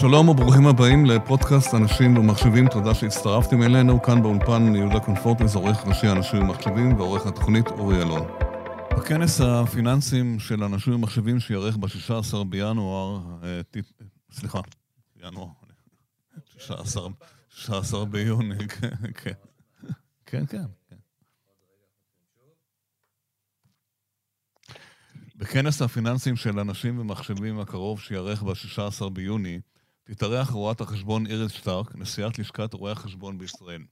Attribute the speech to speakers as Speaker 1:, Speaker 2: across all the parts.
Speaker 1: שלום וברוכים הבאים לפודקאסט אנשים ומחשבים, תודה שהצטרפתם אלינו. כאן באולפן יהודה קונפורטס, עורך ראשי אנשים ומחשבים ועורך התוכנית אורי אלון. בכנס הפיננסים של אנשים ומחשבים שיארך ב-16 בינואר, אה, סליחה, ינואר, 16 ביוני, כן, כן, כן, כן. בכנס הפיננסים של אנשים ומחשבים הקרוב שיארך ב-16 ביוני, תתארח רואת החשבון איריס שטרק, נשיאת לשכת רואי החשבון בישראל.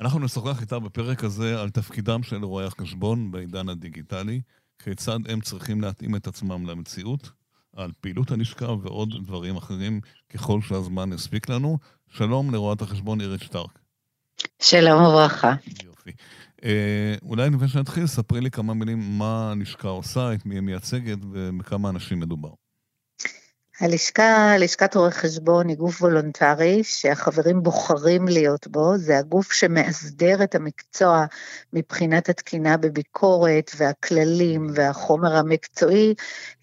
Speaker 1: אנחנו נשוחח איתה בפרק הזה על תפקידם של רואי החשבון בעידן הדיגיטלי, כיצד הם צריכים להתאים את עצמם למציאות, על פעילות הלשכה ועוד דברים אחרים ככל שהזמן יספיק לנו. שלום לרואת החשבון איריס שטרק.
Speaker 2: שלום וברכה.
Speaker 1: יופי. אה, אולי לפני שנתחיל, ספרי לי כמה מילים מה הלשכה עושה, את מי היא מייצגת ובכמה אנשים מדובר.
Speaker 2: הלשכה, לשכת רואי חשבון היא גוף וולונטרי שהחברים בוחרים להיות בו, זה הגוף שמאסדר את המקצוע מבחינת התקינה בביקורת והכללים והחומר המקצועי,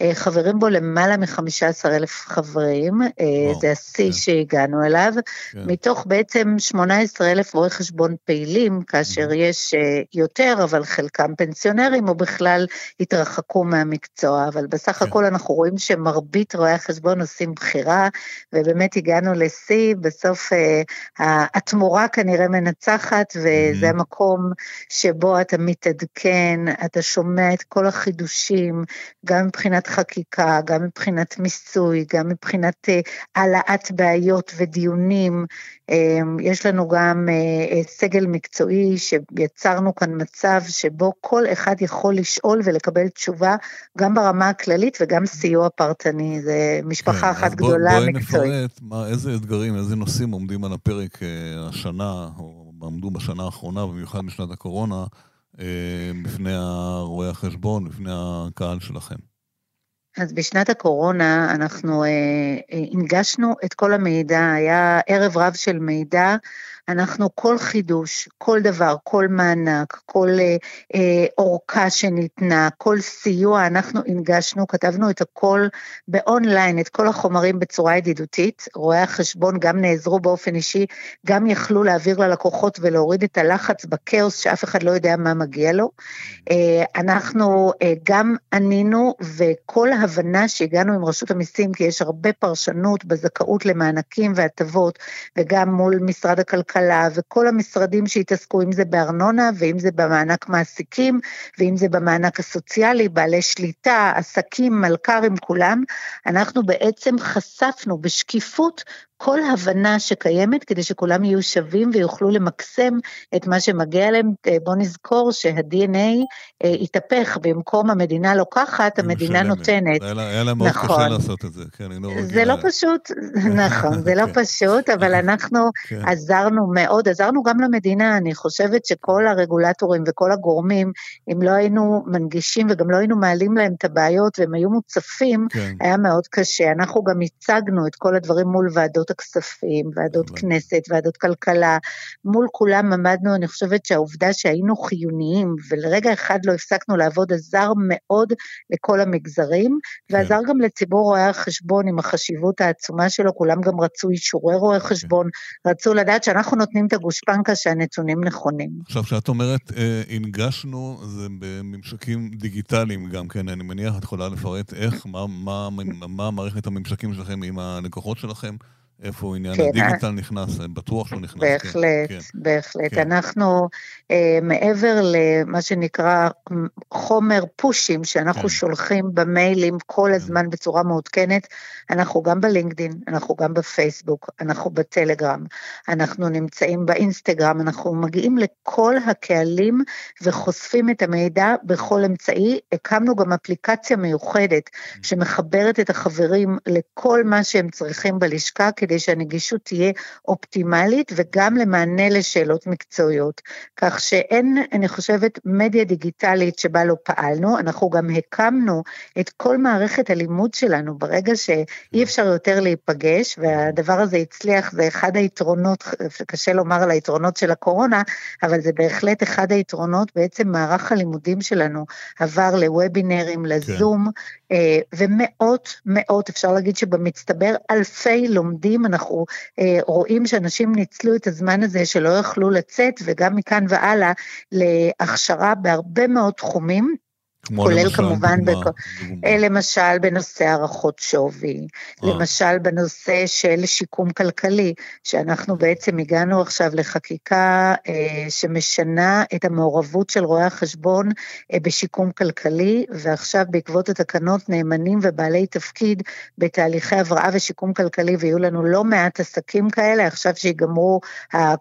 Speaker 2: אה, חברים בו למעלה מ-15 אלף חברים, אה, וואו, זה השיא כן. שהגענו אליו, כן. מתוך בעצם 18 אלף רואי חשבון פעילים, כאשר mm-hmm. יש אה, יותר, אבל חלקם פנסיונרים או בכלל התרחקו מהמקצוע, אבל בסך כן. הכל אנחנו רואים שמרבית רואי החשבון חשבון עושים בחירה, ובאמת הגענו לשיא, בסוף uh, התמורה כנראה מנצחת, וזה mm-hmm. המקום שבו אתה מתעדכן, אתה שומע את כל החידושים, גם מבחינת חקיקה, גם מבחינת מיסוי, גם מבחינת uh, העלאת בעיות ודיונים. Uh, יש לנו גם uh, סגל מקצועי שיצרנו כאן מצב שבו כל אחד יכול לשאול ולקבל תשובה, גם ברמה הכללית וגם סיוע פרטני. זה משפחה כן, אחת גדולה
Speaker 1: בוא, מקצועית. בואי נפרט מה, איזה אתגרים, איזה נושאים עומדים על הפרק אה, השנה, או עמדו בשנה האחרונה, במיוחד בשנת הקורונה, אה, בפני רואי החשבון, בפני הקהל שלכם.
Speaker 2: אז בשנת הקורונה אנחנו אה, אה, הנגשנו את כל המידע, היה ערב רב של מידע אנחנו כל חידוש, כל דבר, כל מענק, כל אה, אה, אורכה שניתנה, כל סיוע, אנחנו הנגשנו, כתבנו את הכל באונליין, את כל החומרים בצורה ידידותית. רואי החשבון גם נעזרו באופן אישי, גם יכלו להעביר ללקוחות ולהוריד את הלחץ בכאוס שאף אחד לא יודע מה מגיע לו. אה, אנחנו אה, גם ענינו, וכל הבנה שהגענו עם רשות המיסים, כי יש הרבה פרשנות בזכאות למענקים והטבות, וגם מול משרד הכלכלה, הכלכלה וכל המשרדים שהתעסקו, אם זה בארנונה ואם זה במענק מעסיקים ואם זה במענק הסוציאלי, בעלי שליטה, עסקים, מלכ"רים, כולם, אנחנו בעצם חשפנו בשקיפות כל הבנה שקיימת כדי שכולם יהיו שווים ויוכלו למקסם את מה שמגיע להם. אה, בואו נזכור שה-DNA אה, התהפך, במקום המדינה לוקחת, המדינה. נותנת.
Speaker 1: היה לה מאוד נכון. קשה לעשות את זה, כן, אני לא רגילה.
Speaker 2: זה לא פשוט, נכון, זה לא כן. פשוט, אבל אנחנו כן. עזרנו מאוד, עזרנו גם למדינה, אני חושבת שכל הרגולטורים וכל הגורמים, אם לא היינו מנגישים וגם לא היינו מעלים להם את הבעיות והם היו מוצפים, כן. היה מאוד קשה. אנחנו גם הצגנו את כל הדברים מול ועדות הכספים, ועדות כנסת, ועדות כלכלה, מול כולם עמדנו, אני חושבת שהעובדה שהיינו חיוניים ולרגע אחד לא הפסקנו לעבוד עזר מאוד לכל המגזרים, כן. ועזר גם לציבור רואי החשבון עם החשיבות העצומה שלו, כולם גם רצו אישורי רואי כן. חשבון, רצו לדעת שאנחנו נותנים את הגושפנקה שהנתונים נכונים.
Speaker 1: עכשיו, כשאת אומרת אה, הנגשנו, זה בממשקים דיגיטליים גם כן, אני מניח, את יכולה לפרט איך, מה, מה, מה מערכת הממשקים שלכם עם הלקוחות שלכם? איפה עניין כן, הדיגיטל נכנס, בטוח שהוא נכנס.
Speaker 2: בהחלט, כן, בהחלט. כן. אנחנו, אה, מעבר למה שנקרא חומר פושים שאנחנו כן. שולחים במיילים כל כן. הזמן בצורה מעודכנת, אנחנו גם בלינקדין, אנחנו גם בפייסבוק, אנחנו בטלגרם, אנחנו נמצאים באינסטגרם, אנחנו מגיעים לכל הקהלים וחושפים את המידע בכל אמצעי. הקמנו גם אפליקציה מיוחדת mm. שמחברת את החברים לכל מה שהם צריכים בלשכה, כדי שהנגישות תהיה אופטימלית וגם למענה לשאלות מקצועיות. כך שאין, אני חושבת, מדיה דיגיטלית שבה לא פעלנו, אנחנו גם הקמנו את כל מערכת הלימוד שלנו ברגע שאי אפשר יותר להיפגש, והדבר הזה הצליח, זה אחד היתרונות, קשה לומר על היתרונות של הקורונה, אבל זה בהחלט אחד היתרונות, בעצם מערך הלימודים שלנו עבר לוובינרים, לזום, כן. ומאות, מאות, אפשר להגיד שבמצטבר אלפי לומדים מדהים, אנחנו אה, רואים שאנשים ניצלו את הזמן הזה שלא יכלו לצאת, וגם מכאן והלאה להכשרה בהרבה מאוד תחומים. כולל למשל, כמובן, דוגמה, בכ... דוגמה. למשל בנושא הערכות שווי, אה. למשל בנושא של שיקום כלכלי, שאנחנו בעצם הגענו עכשיו לחקיקה אה, שמשנה את המעורבות של רואי החשבון אה, בשיקום כלכלי, ועכשיו בעקבות התקנות נאמנים ובעלי תפקיד בתהליכי הבראה ושיקום כלכלי, ויהיו לנו לא מעט עסקים כאלה, עכשיו שיגמרו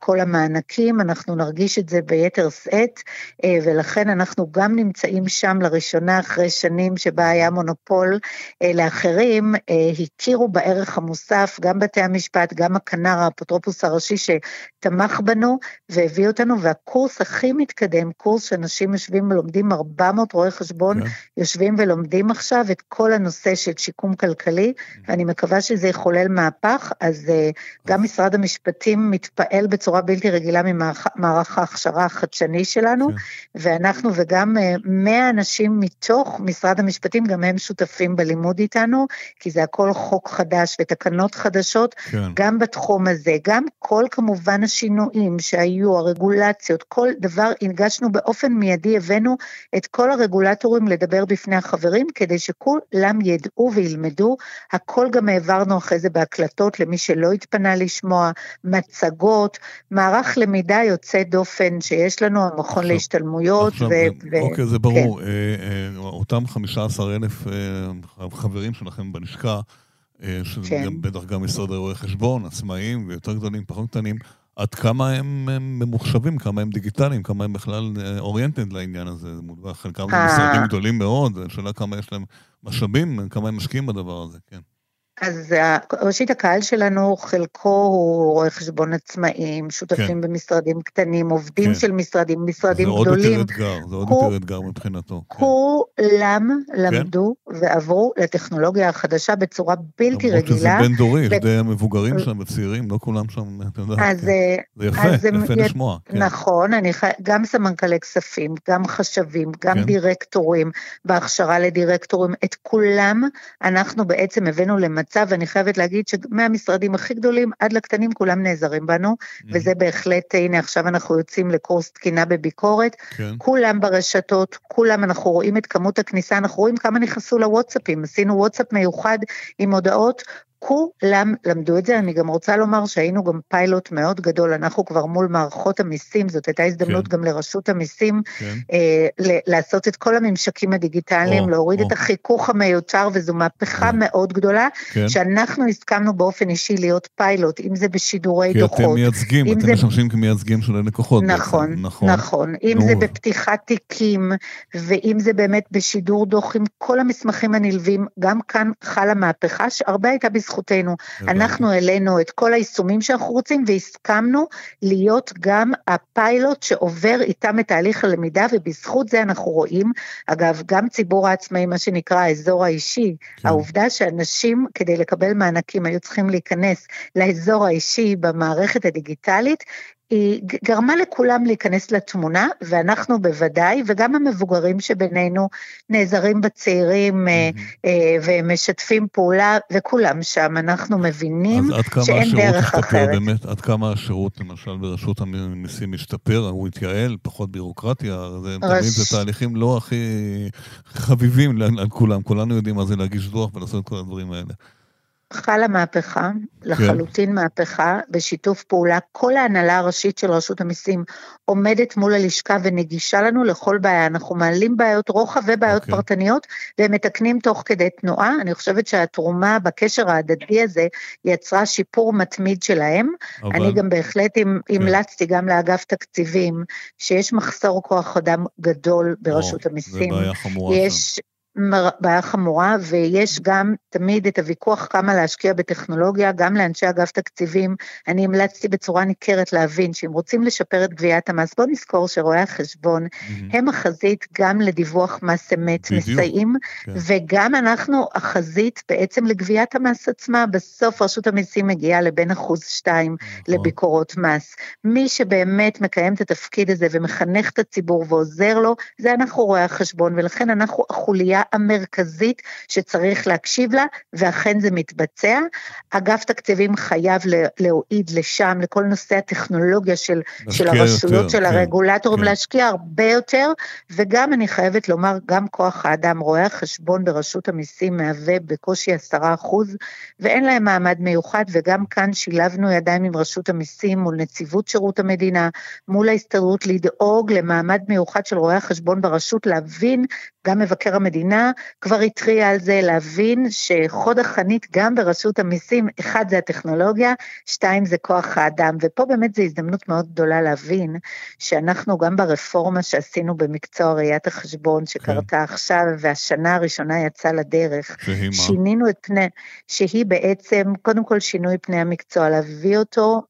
Speaker 2: כל המענקים, אנחנו נרגיש את זה ביתר שאת, אה, ולכן אנחנו גם נמצאים שם לראשונה אחרי שנים שבה היה מונופול אה, לאחרים, אה, הכירו בערך המוסף, גם בתי המשפט, גם הכנר, האפוטרופוס הראשי שתמך בנו והביא אותנו, והקורס הכי מתקדם, קורס שאנשים יושבים ולומדים, 400 רואי חשבון yeah. כן. יושבים ולומדים עכשיו את כל הנושא של שיקום כלכלי, mm-hmm. ואני מקווה שזה יחולל מהפך, אז אה, גם משרד המשפטים מתפעל בצורה בלתי רגילה ממערך ההכשרה החדשני שלנו, okay. כן. ואנחנו וגם 100 אנשים אנשים מתוך משרד המשפטים, גם הם שותפים בלימוד איתנו, כי זה הכל חוק חדש ותקנות חדשות, כן. גם בתחום הזה, גם כל כמובן השינויים שהיו, הרגולציות, כל דבר הנגשנו באופן מיידי, הבאנו את כל הרגולטורים לדבר בפני החברים, כדי שכולם ידעו וילמדו, הכל גם העברנו אחרי זה בהקלטות למי שלא התפנה לשמוע, מצגות, מערך למידה יוצא דופן שיש לנו, המכון עכשיו, להשתלמויות.
Speaker 1: עכשיו, ו- אוקיי, זה ברור. כן. אה, אה, אותם 15 אלף אה, חברים שלכם בלשכה, אה, שזה כן. גם בטח גם משרדי רואי חשבון, עצמאים ויותר גדולים, פחות קטנים, עד כמה הם, הם ממוחשבים, כמה הם דיגיטליים, כמה הם בכלל אוריינטד לעניין הזה. חלקם משרדים גדולים מאוד, השאלה כמה יש להם משאבים, כמה הם משקיעים בדבר הזה, כן.
Speaker 2: אז ראשית הקהל שלנו, חלקו הוא רואה חשבון עצמאים, שותפים כן. במשרדים קטנים, עובדים כן. של משרדים, משרדים זה גדולים.
Speaker 1: זה עוד יותר אתגר, זה עוד יותר אתגר מבחינתו.
Speaker 2: כן. כולם כן. למדו ועברו לטכנולוגיה החדשה בצורה בלתי רגילה. למרות שזה
Speaker 1: בין דורי, ו... די המבוגרים שם, הצעירים, לא כולם שם, אתה יודע. אז, כן. אה, זה יפה, אז יפה י... לשמוע. כן.
Speaker 2: נכון, אני ח... גם סמנכ"לי כספים, גם חשבים, גם כן. דירקטורים, בהכשרה לדירקטורים, את כולם אנחנו בעצם הבאנו למצב. מצב, ואני חייבת להגיד שמהמשרדים הכי גדולים עד לקטנים כולם נעזרים בנו, mm. וזה בהחלט, הנה עכשיו אנחנו יוצאים לקורס תקינה בביקורת, כן. כולם ברשתות, כולם, אנחנו רואים את כמות הכניסה, אנחנו רואים כמה נכנסו לוואטסאפים, עשינו וואטסאפ מיוחד עם הודעות, כולם למדו את זה, אני גם רוצה לומר שהיינו גם פיילוט מאוד גדול, אנחנו כבר מול מערכות המיסים, זאת הייתה הזדמנות כן. גם לרשות המיסים כן. אה, לעשות את כל הממשקים הדיגיטליים, או, להוריד או. את החיכוך המיותר, וזו מהפכה כן. מאוד גדולה, כן. שאנחנו הסכמנו באופן אישי להיות פיילוט, אם זה בשידורי
Speaker 1: כי
Speaker 2: דוחות.
Speaker 1: כי אתם מייצגים, אתם זה... משמשים כמייצגים של הלקוחות
Speaker 2: נכון, בעצם. נכון, נכון. אם נו. זה בפתיחת תיקים, ואם זה באמת בשידור דוח עם כל המסמכים הנלווים, גם כאן חלה מהפכה, שהרבה הייתה בזכות. בזכותנו. אנחנו העלינו את כל היישומים שאנחנו רוצים והסכמנו להיות גם הפיילוט שעובר איתם את תהליך הלמידה ובזכות זה אנחנו רואים, אגב, גם ציבור העצמאים, מה שנקרא האזור האישי, כן. העובדה שאנשים כדי לקבל מענקים היו צריכים להיכנס לאזור האישי במערכת הדיגיטלית, גרמה לכולם להיכנס לתמונה, ואנחנו בוודאי, וגם המבוגרים שבינינו נעזרים בצעירים mm-hmm. ומשתפים פעולה, וכולם שם, אנחנו מבינים שאין דרך אחרת.
Speaker 1: באמת, עד כמה השירות, למשל, ברשות המיסים משתפר, הוא התייעל, פחות בירוקרטיה, זה, רש... תמיד זה תהליכים לא הכי חביבים על כולם, כולנו יודעים מה זה להגיש דוח ולעשות את כל הדברים האלה.
Speaker 2: חלה מהפכה, לחלוטין כן. מהפכה, בשיתוף פעולה. כל ההנהלה הראשית של רשות המיסים עומדת מול הלשכה ונגישה לנו לכל בעיה. אנחנו מעלים בעיות רוחב ובעיות okay. אוקיי. פרטניות, והם מתקנים תוך כדי תנועה. אני חושבת שהתרומה בקשר ההדדי הזה יצרה שיפור מתמיד שלהם. אבל... אני גם בהחלט כן. המלצתי גם לאגף תקציבים, שיש מחסור כוח אדם גדול ברשות או, המיסים.
Speaker 1: זה בעיה חמורה יש.
Speaker 2: בעיה חמורה, ויש גם תמיד את הוויכוח כמה להשקיע בטכנולוגיה, גם לאנשי אגף תקציבים. אני המלצתי בצורה ניכרת להבין שאם רוצים לשפר את גביית המס, בואו נזכור שרואי החשבון mm-hmm. הם החזית גם לדיווח מס אמת, מסייעים, כן. וגם אנחנו החזית בעצם לגביית המס עצמה. בסוף רשות המיסים מגיעה לבין אחוז שתיים נכון. לביקורות מס. מי שבאמת מקיים את התפקיד הזה ומחנך את הציבור ועוזר לו, זה אנחנו רואי החשבון, ולכן אנחנו החוליה הנקודה המרכזית שצריך להקשיב לה, ואכן זה מתבצע. אגף תקציבים חייב להועיד לשם, לכל נושא הטכנולוגיה של, של הרשויות, יותר, של כן, הרגולטורים, כן. להשקיע הרבה יותר, וגם אני חייבת לומר, גם כוח האדם, רואי החשבון ברשות המיסים מהווה בקושי עשרה אחוז, ואין להם מעמד מיוחד, וגם כאן שילבנו ידיים עם רשות המיסים מול נציבות שירות המדינה, מול ההסתדרות לדאוג למעמד מיוחד של רואי החשבון ברשות, להבין, גם מבקר המדינה כבר התריע על זה, להבין שחוד החנית גם ברשות המיסים, אחד זה הטכנולוגיה, שתיים זה כוח האדם, ופה באמת זו הזדמנות מאוד גדולה להבין שאנחנו גם ברפורמה שעשינו במקצוע ראיית החשבון, שקרתה כן. עכשיו, והשנה הראשונה יצאה לדרך, שינינו את פני, שהיא בעצם, קודם כל שינוי פני המקצוע, להביא אותו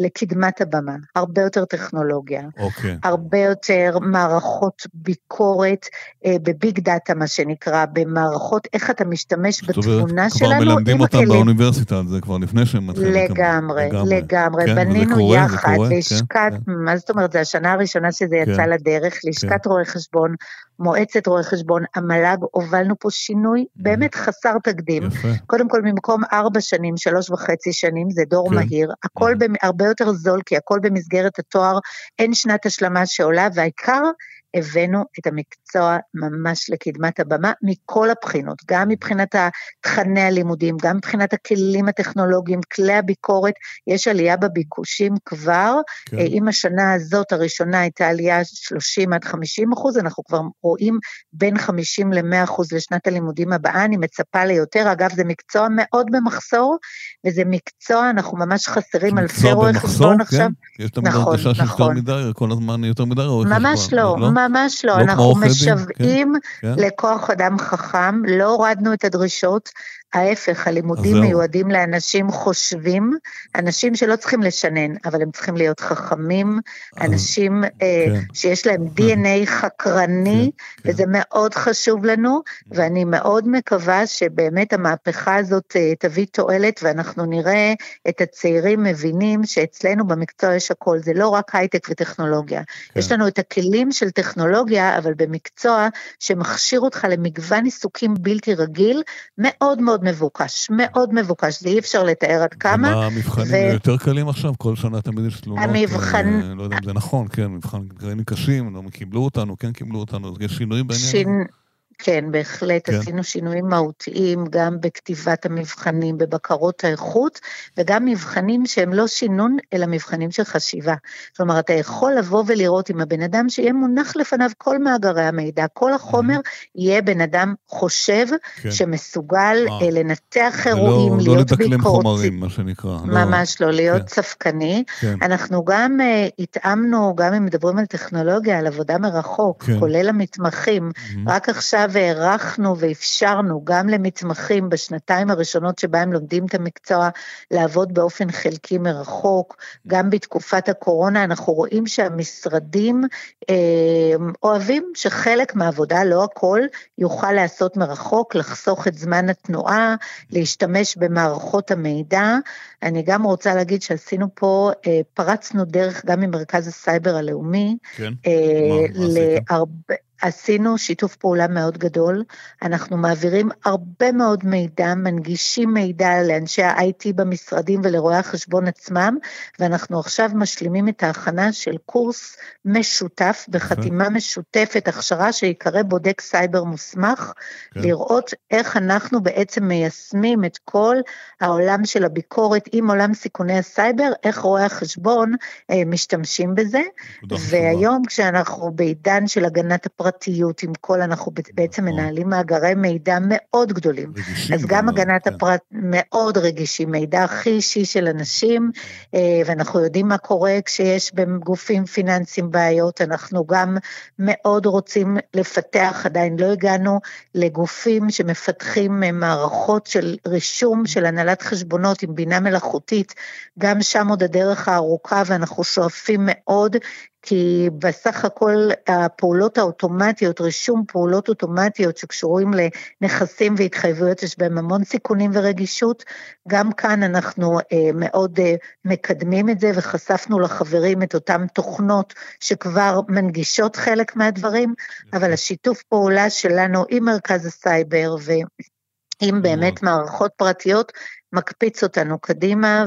Speaker 2: לקדמת הבמה, הרבה יותר טכנולוגיה,
Speaker 1: אוקיי.
Speaker 2: הרבה יותר מערכות ביקורת אה, בביג דאטה, מה שנקרא, במערכות, איך אתה משתמש בתמונה שלנו.
Speaker 1: כבר מלמדים אותם הכלים. באוניברסיטה זה כבר לפני שהם מתחילים.
Speaker 2: לגמרי, לגמרי. לגמרי. כן, בנינו קורה, יחד, קורה, לשכת, כן, כן. מה זאת אומרת, זו השנה הראשונה שזה כן. יצא לדרך, לשכת כן. רואי חשבון, מועצת רואי חשבון, המל"ג, הובלנו פה שינוי mm. באמת חסר תקדים. יפה. קודם כל, ממקום ארבע שנים, שלוש וחצי שנים, זה דור כן. מהיר, הכל mm. הרבה יותר זול, כי הכל במסגרת התואר, אין שנת השלמה שעולה, והעיקר, הבאנו את המקצוע ממש לקדמת הבמה מכל הבחינות, גם מבחינת תכני הלימודים, גם מבחינת הכלים הטכנולוגיים, כלי הביקורת, יש עלייה בביקושים כבר, כן. אם אה, השנה הזאת הראשונה הייתה עלייה 30 עד 50 אחוז, אנחנו כבר רואים בין 50 ל-100 אחוז לשנת הלימודים הבאה, אני מצפה ליותר, אגב זה מקצוע מאוד במחסור, וזה מקצוע, אנחנו ממש חסרים אלפי רואי חשבון עכשיו.
Speaker 1: כן? יש תמיד נכון, הרגשה נכון. שיותר מדי, כל הזמן יותר מדי רואי
Speaker 2: חשבון. ממש לא, לא? ממש לא, לא אנחנו משוועים כן, כן. לכוח אדם חכם, לא הורדנו את הדרישות, ההפך, הלימודים מיועדים לאנשים חושבים, אנשים שלא צריכים לשנן, אבל הם צריכים להיות חכמים, אנשים אה, כן. שיש להם DNA חקרני, כן, כן. וזה מאוד חשוב לנו, ואני מאוד מקווה שבאמת המהפכה הזאת אה, תביא תועלת, ואנחנו נראה את הצעירים מבינים שאצלנו במקצוע יש הכל, זה לא רק הייטק וטכנולוגיה. כן. יש לנו את הכלים של טכנולוגיה, אבל במקצוע שמכשיר אותך למגוון עיסוקים בלתי רגיל, מאוד מאוד מאוד מבוקש, מאוד מבוקש, זה אי אפשר לתאר עד כמה.
Speaker 1: ומה המבחנים ו... יותר קלים עכשיו? כל שנה תמיד יש תלונות. המבחן... אה, לא יודע אם זה נכון, כן, מבחנים קשים, לא קיבלו אותנו, כן קיבלו אותנו, יש שינויים בעניין? שין...
Speaker 2: כן, בהחלט כן. עשינו שינויים מהותיים גם בכתיבת המבחנים, בבקרות האיכות, וגם מבחנים שהם לא שינון, אלא מבחנים של חשיבה. כלומר, אתה יכול לבוא ולראות עם הבן אדם שיהיה מונח לפניו כל מאגרי המידע, כל החומר. יהיה בן אדם חושב, כן. שמסוגל אה. אה לנתח אירועים, לא, להיות ביקורתי.
Speaker 1: לא לדקלם חומרים, מה שנקרא. לא-
Speaker 2: ממש לא, לא להיות כן. ספקני. כן. אנחנו גם uh, התאמנו, גם אם מדברים על טכנולוגיה, על עבודה מרחוק, כן. כולל המתמחים, mm-hmm. רק עכשיו, והארכנו ואפשרנו גם למתמחים בשנתיים הראשונות שבהם לומדים את המקצוע לעבוד באופן חלקי מרחוק, גם בתקופת הקורונה אנחנו רואים שהמשרדים אה, אוהבים שחלק מהעבודה, לא הכל, יוכל להיעשות מרחוק, לחסוך את זמן התנועה, להשתמש במערכות המידע. אני גם רוצה להגיד שעשינו פה, אה, פרצנו דרך גם ממרכז הסייבר הלאומי,
Speaker 1: כן, אה, מה, מה להרבה,
Speaker 2: עשינו שיתוף פעולה מאוד גדול, אנחנו מעבירים הרבה מאוד מידע, מנגישים מידע לאנשי ה-IT במשרדים ולרואי החשבון עצמם, ואנחנו עכשיו משלימים את ההכנה של קורס משותף, בחתימה משותפת, הכשרה שיקרא בודק סייבר מוסמך, כן. לראות איך אנחנו בעצם מיישמים את כל העולם של הביקורת עם עולם סיכוני הסייבר, איך רואי החשבון אה, משתמשים בזה, והיום כשאנחנו בעידן של הגנת הפרט, הפרטיות עם כל, אנחנו בעצם נכון. מנהלים מאגרי מידע מאוד גדולים. אז גם הגנת כן. הפרט מאוד רגישים, מידע הכי אישי של אנשים, אה, ואנחנו יודעים מה קורה כשיש בגופים פיננסיים בעיות, אנחנו גם מאוד רוצים לפתח, עדיין לא הגענו לגופים שמפתחים מערכות של רישום של הנהלת חשבונות עם בינה מלאכותית, גם שם עוד הדרך הארוכה ואנחנו שואפים מאוד כי בסך הכל הפעולות האוטומטיות, רישום פעולות אוטומטיות שקשורים לנכסים והתחייבויות, יש בהם המון סיכונים ורגישות. גם כאן אנחנו אה, מאוד אה, מקדמים את זה וחשפנו לחברים את אותן תוכנות שכבר מנגישות חלק מהדברים, אבל השיתוף פעולה שלנו עם מרכז הסייבר ו... עם באמת מערכות פרטיות, מקפיץ אותנו קדימה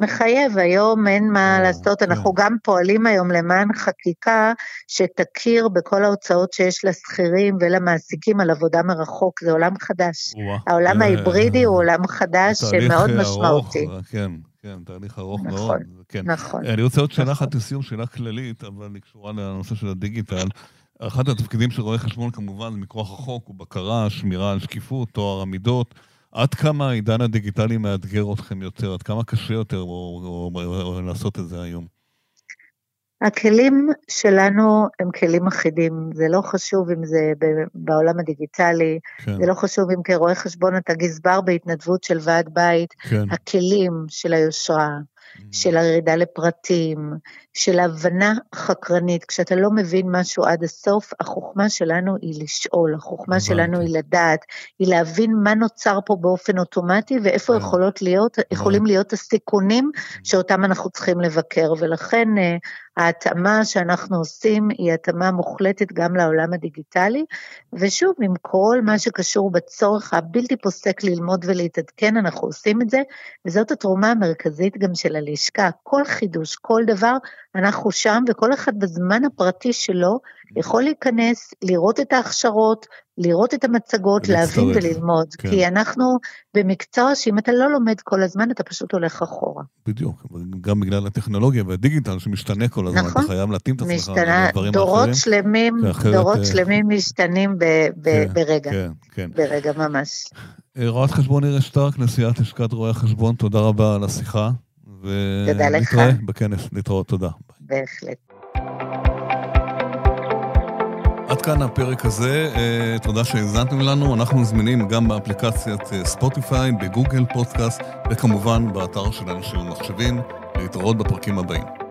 Speaker 2: ומחייב, היום אין מה או, לעשות, כן. אנחנו גם פועלים היום למען חקיקה שתכיר בכל ההוצאות שיש לשכירים ולמעסיקים על עבודה מרחוק, זה עולם חדש. העולם אה, ההיברידי הוא עולם חדש שמאוד משמעותי.
Speaker 1: כן. כן, תהליך ארוך
Speaker 2: נכון,
Speaker 1: מאוד.
Speaker 2: כן. נכון.
Speaker 1: אני רוצה עוד שאלה נכון. אחת לסיום, שאלה כללית, אבל היא קשורה לנושא של הדיגיטל. אחד התפקידים של רואה חשבון כמובן מכוח החוק הוא בקרה, שמירה על שקיפות, טוהר המידות. עד כמה העידן הדיגיטלי מאתגר אתכם יותר? עד כמה קשה יותר או, או, או, או לעשות את זה היום?
Speaker 2: הכלים שלנו הם כלים אחידים, זה לא חשוב אם זה בעולם הדיגיטלי, כן. זה לא חשוב אם כרואה חשבון אתה גזבר בהתנדבות של ועד בית, כן. הכלים של היושרה, של הירידה לפרטים, של הבנה חקרנית. כשאתה לא מבין משהו עד הסוף, החוכמה שלנו היא לשאול, החוכמה שלנו היא לדעת, היא להבין מה נוצר פה באופן אוטומטי ואיפה כן. יכולות להיות, יכולים להיות הסיכונים שאותם אנחנו צריכים לבקר, ולכן אה, ההתאמה שאנחנו עושים היא התאמה מוחלטת גם לעולם הדיגיטלי, ושוב, עם כל מה שקשור בצורך הבלתי פוסק ללמוד ולהתעדכן, אנחנו עושים את זה, וזאת התרומה המרכזית גם של הלשכה. כל חידוש, כל דבר, אנחנו שם, וכל אחד בזמן הפרטי שלו יכול להיכנס, לראות את ההכשרות, לראות את המצגות, להבין וללמוד. כן. כי אנחנו במקצוע שאם אתה לא לומד כל הזמן, אתה פשוט הולך אחורה.
Speaker 1: בדיוק, גם בגלל הטכנולוגיה והדיגיטל שמשתנה כל הזמן, נכון, אתה חייב להתאים את עצמך
Speaker 2: משתנה, לדברים דורות האחרים. שלמים, אחרת, דורות uh... שלמים משתנים ב, ב, כן, ברגע, כן, כן. ברגע ממש.
Speaker 1: אה, רואת חשבון אירס שטרק, נשיאת לשכת רואי החשבון, תודה רבה על השיחה.
Speaker 2: תודה לך.
Speaker 1: ונתראה בכנס, להתראות, תודה.
Speaker 2: בהחלט.
Speaker 1: עד כאן הפרק הזה, אה, תודה שהאזנתם לנו, אנחנו זמינים גם באפליקציית אה, ספוטיפיי, בגוגל פודקאסט וכמובן באתר של אנשים ומחשבים, להתראות בפרקים הבאים.